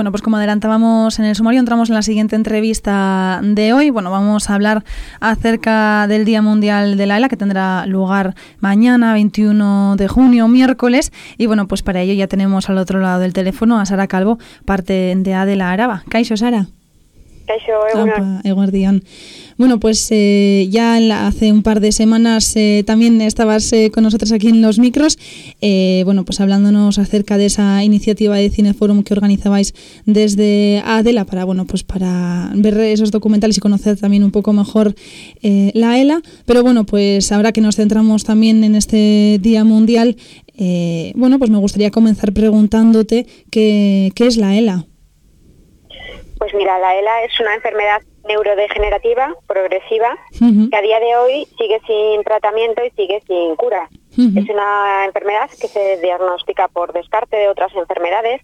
Bueno, pues como adelantábamos en el sumario, entramos en la siguiente entrevista de hoy. Bueno, vamos a hablar acerca del Día Mundial de la ELA, que tendrá lugar mañana, 21 de junio, miércoles. Y bueno, pues para ello ya tenemos al otro lado del teléfono a Sara Calvo, parte de A de la Araba. Caixo, Sara. Bueno, pues eh, ya hace un par de semanas eh, también estabas eh, con nosotros aquí en los micros, bueno, pues hablándonos acerca de esa iniciativa de Cineforum que organizabais desde Adela para, bueno, pues para ver esos documentales y conocer también un poco mejor la ELA. Pero bueno, pues ahora que nos centramos también en este Día Mundial, bueno, pues me gustaría comenzar preguntándote qué, qué es la ELA. Pues mira, la ELA es una enfermedad neurodegenerativa progresiva que a día de hoy sigue sin tratamiento y sigue sin cura. Es una enfermedad que se diagnostica por descarte de otras enfermedades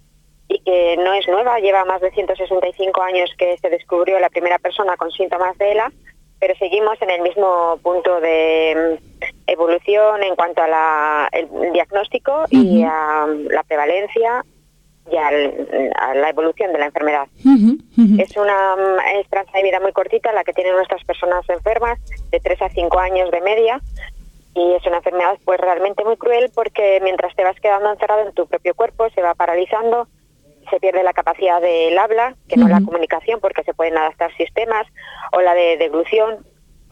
y que no es nueva, lleva más de 165 años que se descubrió la primera persona con síntomas de ELA, pero seguimos en el mismo punto de mm, evolución en cuanto a la, el diagnóstico y a la prevalencia y a la evolución de la enfermedad. Es una esperanza de vida muy cortita la que tienen nuestras personas enfermas, de 3 a 5 años de media, y es una enfermedad pues realmente muy cruel porque mientras te vas quedando encerrado en tu propio cuerpo se va paralizando, se pierde la capacidad del habla, que no la comunicación porque se pueden adaptar sistemas, o la de deglución,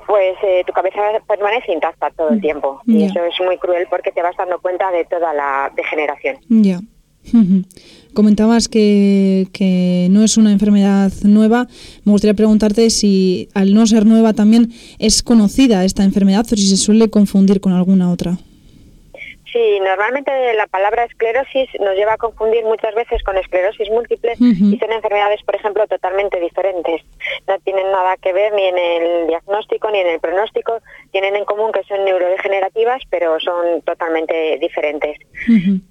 pues eh, tu cabeza permanece intacta todo el tiempo. Y eso es muy cruel porque te vas dando cuenta de toda la degeneración. Comentabas que, que, no es una enfermedad nueva. Me gustaría preguntarte si al no ser nueva también es conocida esta enfermedad o si se suele confundir con alguna otra. Sí, normalmente la palabra esclerosis nos lleva a confundir muchas veces con esclerosis múltiple y son enfermedades, por ejemplo, totalmente diferentes. No tienen nada que ver ni en el diagnóstico ni en el pronóstico. Tienen en común que son neurodegenerativas, pero son totalmente diferentes.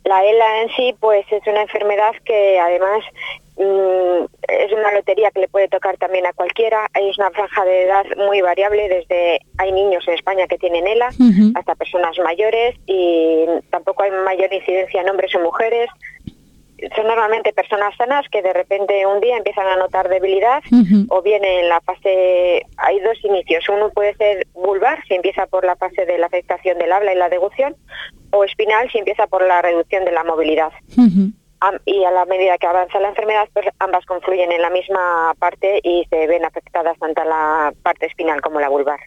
La ELA en sí, pues es una enfermedad que además Mm, es una lotería que le puede tocar también a cualquiera. Hay una franja de edad muy variable, desde hay niños en España que tienen ELA hasta personas mayores y tampoco hay mayor incidencia en hombres o mujeres. Son normalmente personas sanas que de repente un día empiezan a notar debilidad o bien en la fase, hay dos inicios. Uno puede ser vulvar, si empieza por la fase de la afectación del habla y la degución, o espinal, si empieza por la reducción de la movilidad y a la medida que avanza la enfermedad, pues ambas confluyen en la misma parte y se ven afectadas tanto la parte espinal como la vulvar.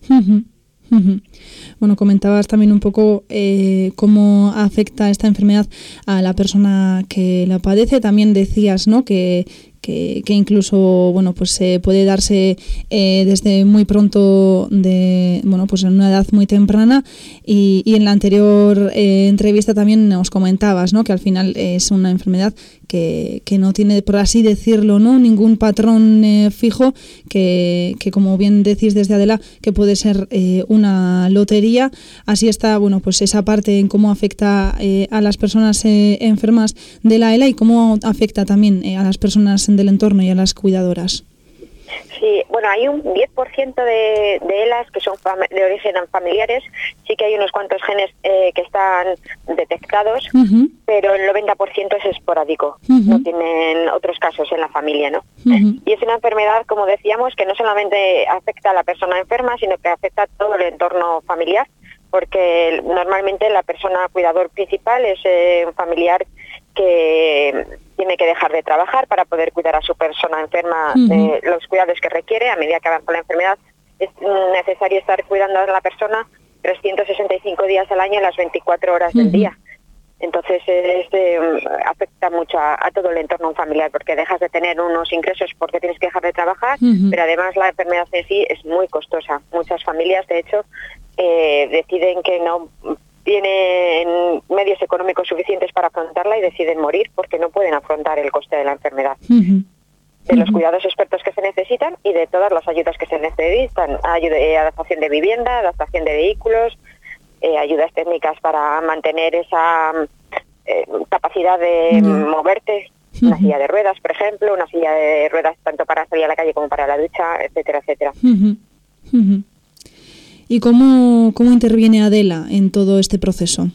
Bueno, comentabas también un poco eh, cómo afecta esta enfermedad a la persona que la padece. También decías, ¿no? Que, que, incluso bueno pues puede darse eh, desde muy pronto de bueno pues en una edad muy temprana y, en la anterior eh, entrevista también nos comentabas ¿no? que al final es una enfermedad que, que, no tiene, por así decirlo, ¿no? ningún patrón eh, fijo, que, que, como bien decís desde Adela, que puede ser una lotería. Así está, bueno, pues esa parte en cómo afecta a las personas enfermas de la ELA y cómo afecta también a las personas del entorno y a las cuidadoras? Sí, bueno, hay un 10% de, de ELAs que son de origen familiares, sí que hay unos cuantos genes eh, que están detectados, pero el 90% es esporádico, no tienen otros casos en la familia, ¿no? Y es una enfermedad, como decíamos, que no solamente afecta a la persona enferma, sino que afecta a todo el entorno familiar, porque normalmente la persona cuidador principal es eh, un familiar que tiene que dejar de trabajar para poder cuidar a su persona enferma de los cuidados que requiere a medida que avanza la enfermedad. Es necesario estar cuidando a la persona 365 días al año, las 24 horas del día. Entonces afecta mucho a, todo el entorno familiar porque dejas de tener unos ingresos porque tienes que dejar de trabajar, pero además la enfermedad en sí es muy costosa. Muchas familias, de hecho, eh, deciden que no tienen medios económicos suficientes para afrontarla y deciden morir porque no pueden afrontar el coste de la enfermedad. De los cuidados expertos que se necesitan y de todas las ayudas que se necesitan, ayuda, eh, adaptación de vivienda, adaptación de vehículos, eh, ayudas técnicas para mantener esa eh, capacidad de moverte, una silla de ruedas, por ejemplo, una silla de ruedas tanto para salir a la calle como para la ducha, etcétera, etcétera. ¿Y cómo, cómo interviene Adela en todo este proceso?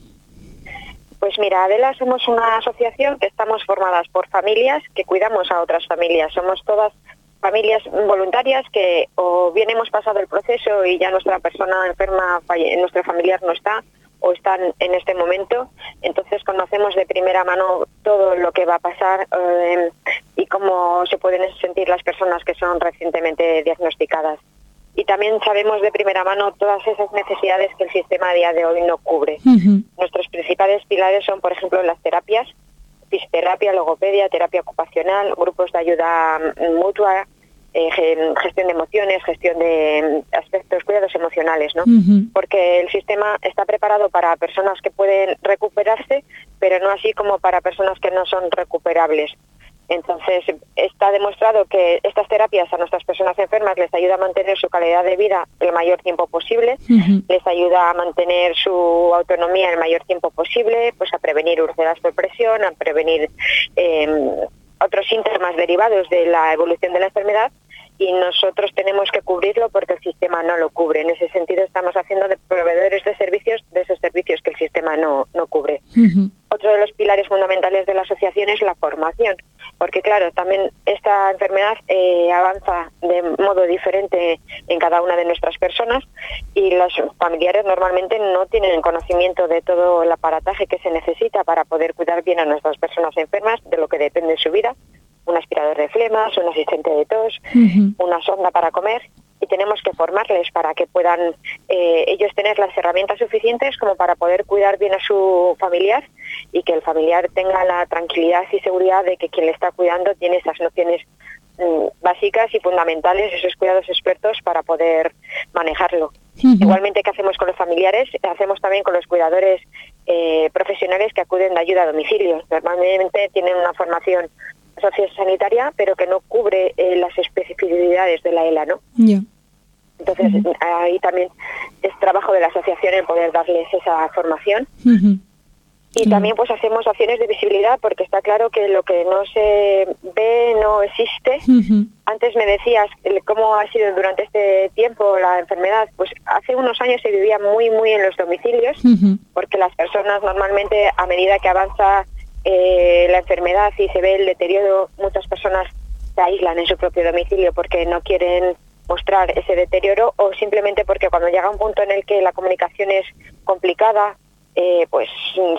Pues mira, Adela somos una asociación que estamos formadas por familias que cuidamos a otras familias. Somos todas familias voluntarias que o bien hemos pasado el proceso y ya nuestra persona enferma, nuestro familiar no está, o están en este momento. Entonces conocemos de primera mano todo lo que va a pasar eh, y cómo se pueden sentir las personas que son recientemente diagnosticadas. Y también sabemos de primera mano todas esas necesidades que el sistema a día de hoy no cubre. Nuestros principales pilares son, por ejemplo, las terapias, fisioterapia, logopedia, terapia ocupacional, grupos de ayuda mutua, eh, gestión de emociones, gestión de mm, aspectos, cuidados emocionales, ¿no? Porque el sistema está preparado para personas que pueden recuperarse, pero no así como para personas que no son recuperables. Entonces, está demostrado que estas terapias a nuestras personas enfermas les ayuda a mantener su calidad de vida el mayor tiempo posible, les ayuda a mantener su autonomía el mayor tiempo posible, pues a prevenir úlceras por presión, a prevenir eh, otros síntomas derivados de la evolución de la enfermedad y nosotros tenemos que cubrirlo porque el sistema no lo cubre. En ese sentido estamos haciendo de proveedores de servicios de esos servicios que el sistema no, no cubre. Otro de los pilares fundamentales de la asociación es la formación, porque claro, también esta enfermedad eh, avanza de modo diferente en cada una de nuestras personas y los familiares normalmente no tienen conocimiento de todo el aparataje que se necesita para poder cuidar bien a nuestras personas enfermas, de lo que depende su vida un aspirador de flemas, un asistente de tos, una sonda para comer y tenemos que formarles para que puedan eh, ellos tener las herramientas suficientes como para poder cuidar bien a su familiar y que el familiar tenga la tranquilidad y seguridad de que quien le está cuidando tiene esas nociones mm, básicas y fundamentales, esos cuidados expertos para poder manejarlo. Igualmente que hacemos con los familiares, hacemos también con los cuidadores eh, profesionales que acuden de ayuda a domicilio. Normalmente tienen una formación sanitaria, pero que no cubre eh, las especificidades de la ELA, ¿no? Entonces, ahí también es trabajo de la asociación en poder darles esa formación. Y también pues hacemos acciones de visibilidad porque está claro que lo que no se ve no existe. Antes me decías cómo ha sido durante este tiempo la enfermedad. Pues hace unos años se vivía muy, muy en los domicilios porque las personas normalmente a medida que avanza eh, la enfermedad y se ve el deterioro, muchas personas se aíslan en su propio domicilio porque no quieren mostrar ese deterioro o simplemente porque cuando llega un punto en el que la comunicación es complicada, eh, pues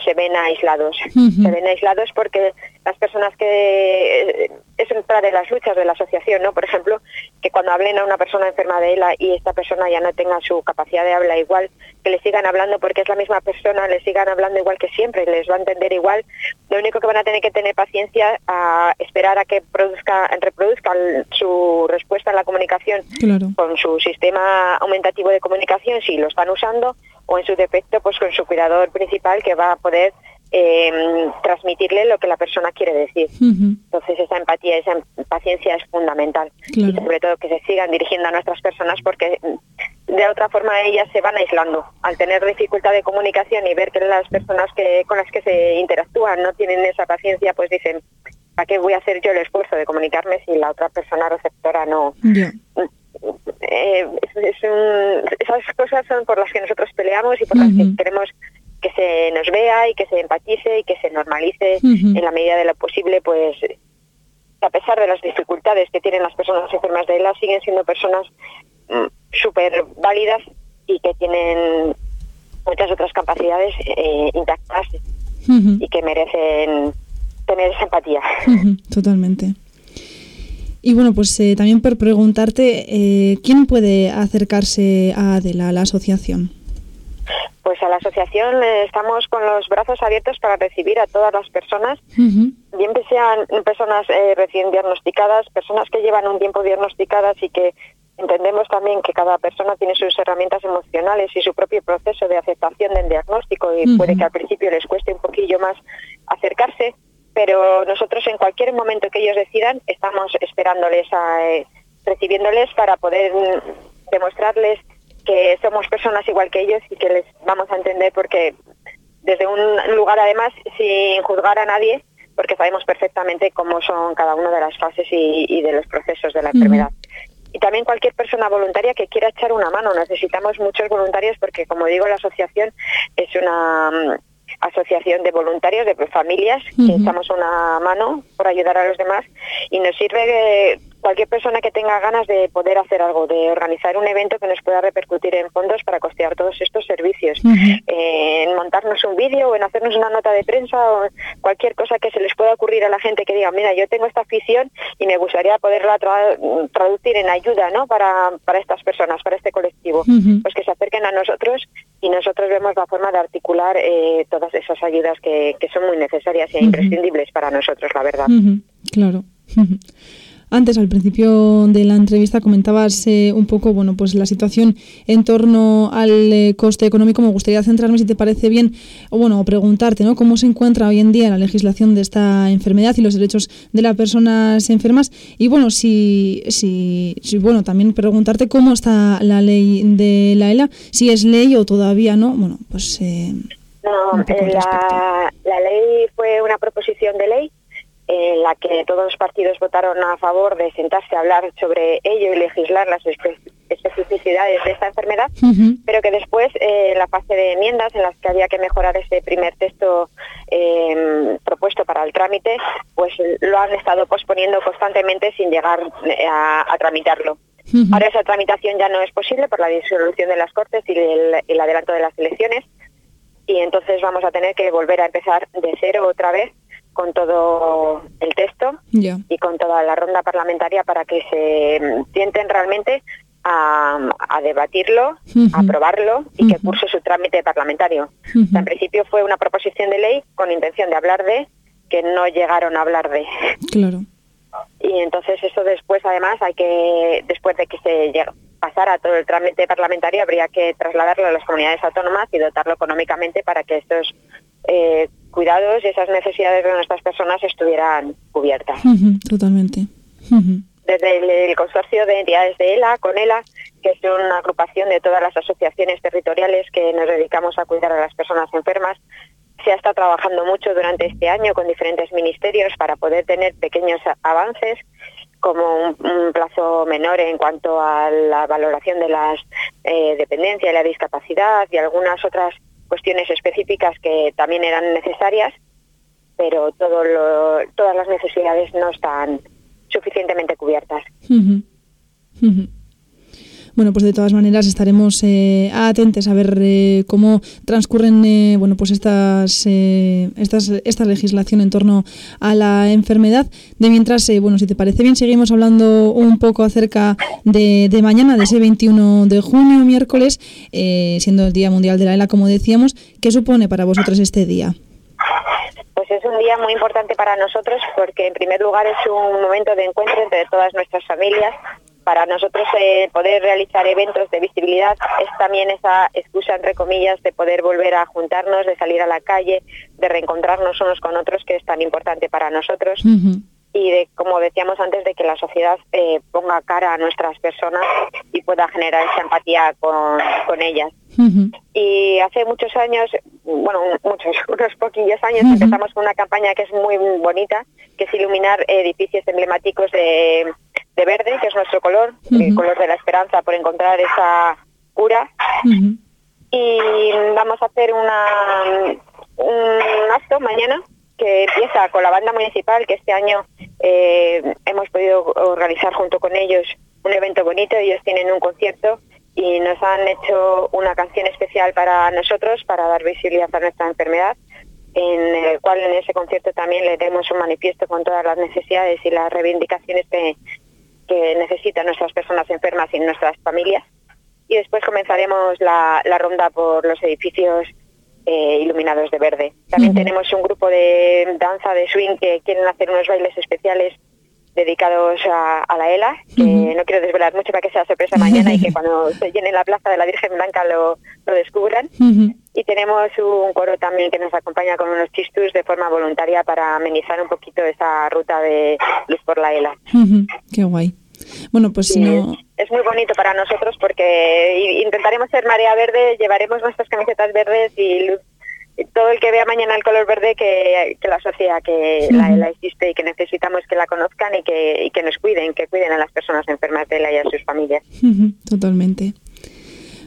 se ven aislados. Se ven aislados porque las personas que... Es otra de las luchas de la asociación, ¿no? Por ejemplo, que cuando hablen a una persona enferma de ELA y esta persona ya no tenga su capacidad de habla igual, que le sigan hablando porque es la misma persona, le sigan hablando igual que siempre, les va a entender igual. Lo único que van a tener que tener paciencia a esperar a que produzca, reproduzca su respuesta en la comunicación con su sistema aumentativo de comunicación, si lo están usando, o en su defecto, pues con su cuidador principal que va a poder eh, transmitirle lo que la persona quiere decir. Entonces esa empatía, esa paciencia es fundamental. Y sobre todo que se sigan dirigiendo a nuestras personas porque de otra forma ellas se van aislando. Al tener dificultad de comunicación y ver que las personas que con las que se interactúan no tienen esa paciencia, pues dicen, ¿para qué voy a hacer yo el esfuerzo de comunicarme si la otra persona receptora no... Eh, esas cosas son por las que nosotros peleamos y por las que queremos que se nos vea y que se empatice y que se normalice en la medida de lo posible, pues a pesar de las dificultades que tienen las personas enfermas de ELA, siguen siendo personas mm, súper válidas y que tienen muchas otras capacidades eh, intactas y que merecen tener esa empatía. Totalmente. Y bueno, pues eh, también por preguntarte, eh, ¿quién puede acercarse a Adela, a la asociación? Pues a la asociación estamos con los brazos abiertos para recibir a todas las personas, bien que sean personas recién diagnosticadas, personas que llevan un tiempo diagnosticadas y que Entendemos también que cada persona tiene sus herramientas emocionales y su propio proceso de aceptación del diagnóstico y puede que al principio les cueste un poquillo más acercarse, pero nosotros en cualquier momento que ellos decidan estamos esperándoles, a, eh, recibiéndoles para poder demostrarles que somos personas igual que ellos y que les vamos a entender porque desde un lugar además sin juzgar a nadie porque sabemos perfectamente cómo son cada una de las fases y, de los procesos de la enfermedad. Y también cualquier persona voluntaria que quiera echar una mano. Necesitamos muchos voluntarios porque, como digo, la asociación es una mm, asociación de voluntarios, de familias, que echamos una mano por ayudar a los demás y nos sirve cualquier persona que tenga ganas de poder hacer algo, de organizar un evento que nos pueda repercutir en fondos para costear todos estos servicios, eh, en montarnos un vídeo o en hacernos una nota de prensa o cualquier cosa que se les pueda ocurrir a la gente que diga, mira, yo tengo esta afición y me gustaría poderla traducir en ayuda ¿no? para, para estas personas, para este colectivo, pues que se acerquen a nosotros y nosotros vemos la forma de articular eh, todas esas ayudas que, que, son muy necesarias e imprescindibles para nosotros, la verdad. Claro. Antes, al principio de la entrevista, comentabas eh, un poco bueno, pues la situación en torno al eh, coste económico. Me gustaría centrarme, si te parece bien, o bueno, preguntarte ¿no? cómo se encuentra hoy en día la legislación de esta enfermedad y los derechos de las personas enfermas. Y bueno, si, si, bueno, también preguntarte cómo está la ley de la ELA, si es ley o todavía no. Bueno, pues. Eh, no, la, la ley fue una proposición de ley en la que todos los partidos votaron a favor de sentarse a hablar sobre ello y legislar las especificidades de esta enfermedad, pero que después, eh, en la fase de enmiendas, en las que había que mejorar ese primer texto eh, propuesto para el trámite, pues lo han estado posponiendo constantemente sin llegar eh, a, tramitarlo. Ahora esa tramitación ya no es posible por la disolución de las Cortes y el adelanto de las elecciones, y entonces vamos a tener que volver a empezar de cero otra vez con todo el texto y con toda la ronda parlamentaria para que se sienten realmente a, debatirlo, a aprobarlo y que curse su trámite parlamentario. en principio fue una proposición de ley con intención de hablar de, que no llegaron a hablar de. Claro. Y entonces eso después, además, hay que, después de que se pasara todo el trámite parlamentario, habría que trasladarlo a las comunidades autónomas y dotarlo económicamente para que estos eh, cuidados y esas necesidades de nuestras personas estuvieran cubiertas. totalmente. Desde el, consorcio de entidades de ELA, con ELA, que es una agrupación de todas las asociaciones territoriales que nos dedicamos a cuidar a las personas enfermas, se ha estado trabajando mucho durante este año con diferentes ministerios para poder tener pequeños avances como un, plazo menor en cuanto a la valoración de las eh, dependencias y la discapacidad y algunas otras cuestiones específicas que también eran necesarias, pero todo todas las necesidades no están suficientemente cubiertas. Bueno, pues de todas maneras estaremos eh, atentos a ver eh, cómo transcurren eh, bueno, pues estas, estas, esta legislación en torno a la enfermedad. De mientras, bueno, si te parece bien, seguimos hablando un poco acerca de, de mañana, de ese 21 de junio, miércoles, siendo el Día Mundial de la ELA, como decíamos. ¿Qué supone para vosotros este día? Pues es un día muy importante para nosotros porque en primer lugar es un momento de encuentro entre todas nuestras familias, para nosotros eh, poder realizar eventos de visibilidad es también esa excusa, entre comillas, de poder volver a juntarnos, de salir a la calle, de reencontrarnos unos con otros, que es tan importante para nosotros. Y de, como decíamos antes, de que la sociedad eh, ponga cara a nuestras personas y pueda generar esa empatía con, con ellas. Y hace muchos años, bueno, muchos, unos poquillos años, empezamos con una campaña que es muy bonita, que es iluminar edificios emblemáticos de de verde, que es nuestro color, el color de la esperanza por encontrar esa cura. Y vamos a hacer una, un acto mañana que empieza con la banda municipal, que este año eh, hemos podido organizar junto con ellos un evento bonito. Ellos tienen un concierto y nos han hecho una canción especial para nosotros, para dar visibilidad a nuestra enfermedad en el cual en ese concierto también le demos un manifiesto con todas las necesidades y las reivindicaciones que, que necesitan nuestras personas enfermas y nuestras familias. Y después comenzaremos la, ronda por los edificios eh, iluminados de verde. También tenemos un grupo de danza de swing que quieren hacer unos bailes especiales dedicados a, la ELA, que no quiero desvelar mucho para que sea sorpresa mañana y que cuando se llene la plaza de la Virgen Blanca lo, lo descubran. Y tenemos un coro también que nos acompaña con unos chistus de forma voluntaria para amenizar un poquito esa ruta de Luz por la ELA. Qué guay. Bueno, pues si no... Es muy bonito para nosotros porque intentaremos ser marea verde, llevaremos nuestras camisetas verdes y todo el que vea mañana el color verde que, que la asocia que la ELA existe y que necesitamos que la conozcan y que, y que nos cuiden, que cuiden a las personas enfermas de ELA y a sus familias. Totalmente.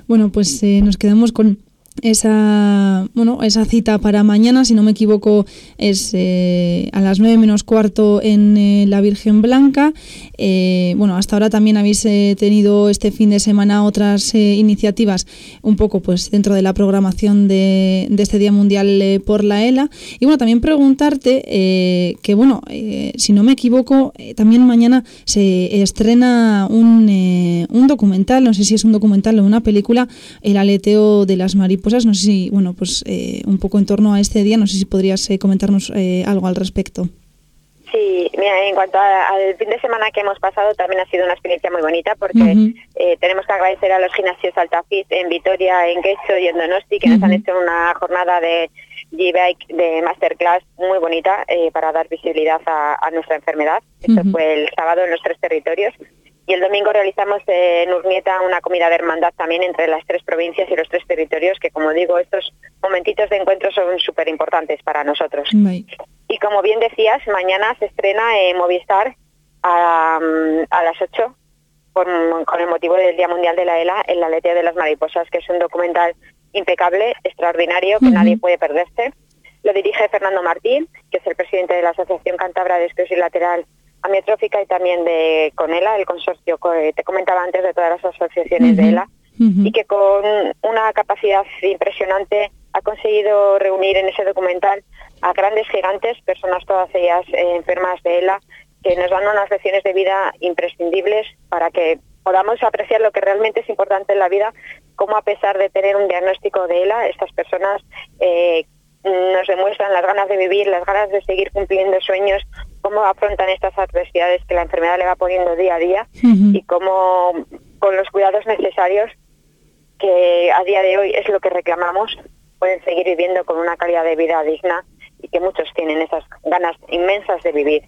Bueno, pues eh, nos quedamos con esa bueno esa cita para mañana si no me equivoco es eh, a las nueve menos cuarto en eh, la Virgen Blanca. Eh, bueno hasta ahora también habéis tenido este fin de semana otras iniciativas un poco pues dentro de la programación de, de este Día Mundial por la ELA y bueno también preguntarte que bueno si no me equivoco también mañana se estrena un, un documental no sé si es un documental o una película el aleteo de las mariposas. No sé si, bueno, pues eh, un poco en torno a este día, no sé si podrías eh, comentarnos eh, algo al respecto. Sí, mira, en cuanto al fin de semana que hemos pasado, también ha sido una experiencia muy bonita porque tenemos que agradecer a los gimnasios Altafit en Vitoria, en Quecho y en Donosti que nos han hecho una jornada de G-Bike de masterclass muy bonita para dar visibilidad a, nuestra enfermedad. Esto fue el sábado en los tres territorios y el domingo realizamos en Urnieta una comida de hermandad también entre las tres provincias y los tres territorios, que como digo, estos momentitos de encuentro son súper importantes para nosotros. Y como bien decías, mañana se estrena en Movistar a, las 8 con, el motivo del Día Mundial de la ELA en la Letea de las Mariposas, que es un documental impecable, extraordinario, que nadie puede perderse. Lo dirige Fernando Martín, que es el presidente de la Asociación Cantabra de Esclerosis Lateral amiotrófica y también de con ELA, el consorcio que te comentaba antes de todas las asociaciones de ELA, y que con una capacidad impresionante ha conseguido reunir en ese documental a grandes gigantes, personas todas ellas eh, enfermas de ELA, que nos dan unas lecciones de vida imprescindibles para que podamos apreciar lo que realmente es importante en la vida, cómo a pesar de tener un diagnóstico de ELA, estas personas eh, nos demuestran las ganas de vivir, las ganas de seguir cumpliendo sueños, cómo afrontan estas adversidades que la enfermedad le va poniendo día a día y cómo con los cuidados necesarios que a día de hoy es lo que reclamamos, pueden seguir viviendo con una calidad de vida digna y que muchos tienen esas ganas inmensas de vivir.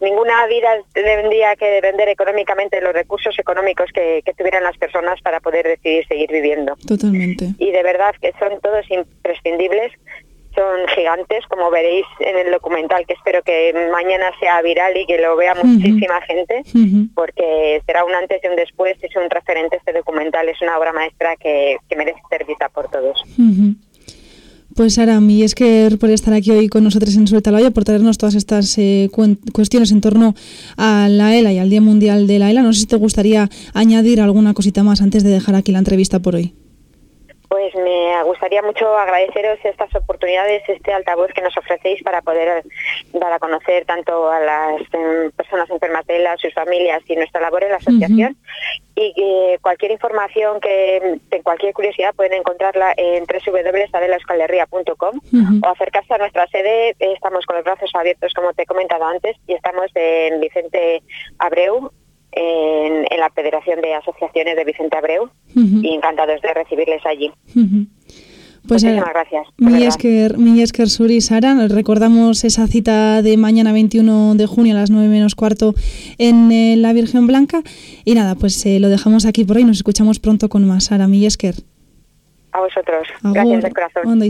Ninguna vida tendría que depender económicamente de los recursos económicos que, que, tuvieran las personas para poder decidir seguir viviendo. Totalmente. Y de verdad que son todos imprescindibles son gigantes, como veréis en el documental, que espero que mañana sea viral y que lo vea muchísima gente, porque será un antes y un después, es un referente este documental, es una obra maestra que, merece ser vista por todos. Pues Sara, mi es que por estar aquí hoy con nosotros en Suelta la por traernos todas estas eh, cuestiones en torno a la ELA y al Día Mundial de la ELA. No sé si te gustaría añadir alguna cosita más antes de dejar aquí la entrevista por hoy. Pues me gustaría mucho agradeceros estas oportunidades, este altavoz que nos ofrecéis para poder dar a conocer tanto a las em, personas enfermas de a sus familias y nuestra labor en la asociación. Y que cualquier información que, cualquier curiosidad pueden encontrarla en www.adelaescalería.com o acercarse a nuestra sede. Estamos con los brazos abiertos, como te he comentado antes, y estamos en Vicente Abreu, en, la Federación de Asociaciones de Vicente Abreu y encantados de recibirles allí. Pues Muchísimas gracias. Mi Esker, Sur y Sara, recordamos esa cita de mañana 21 de junio a las 9 menos cuarto en eh, la Virgen Blanca. Y nada, pues eh, lo dejamos aquí por hoy. Nos escuchamos pronto con más. Sara, mi A vosotros. Gracias de corazón.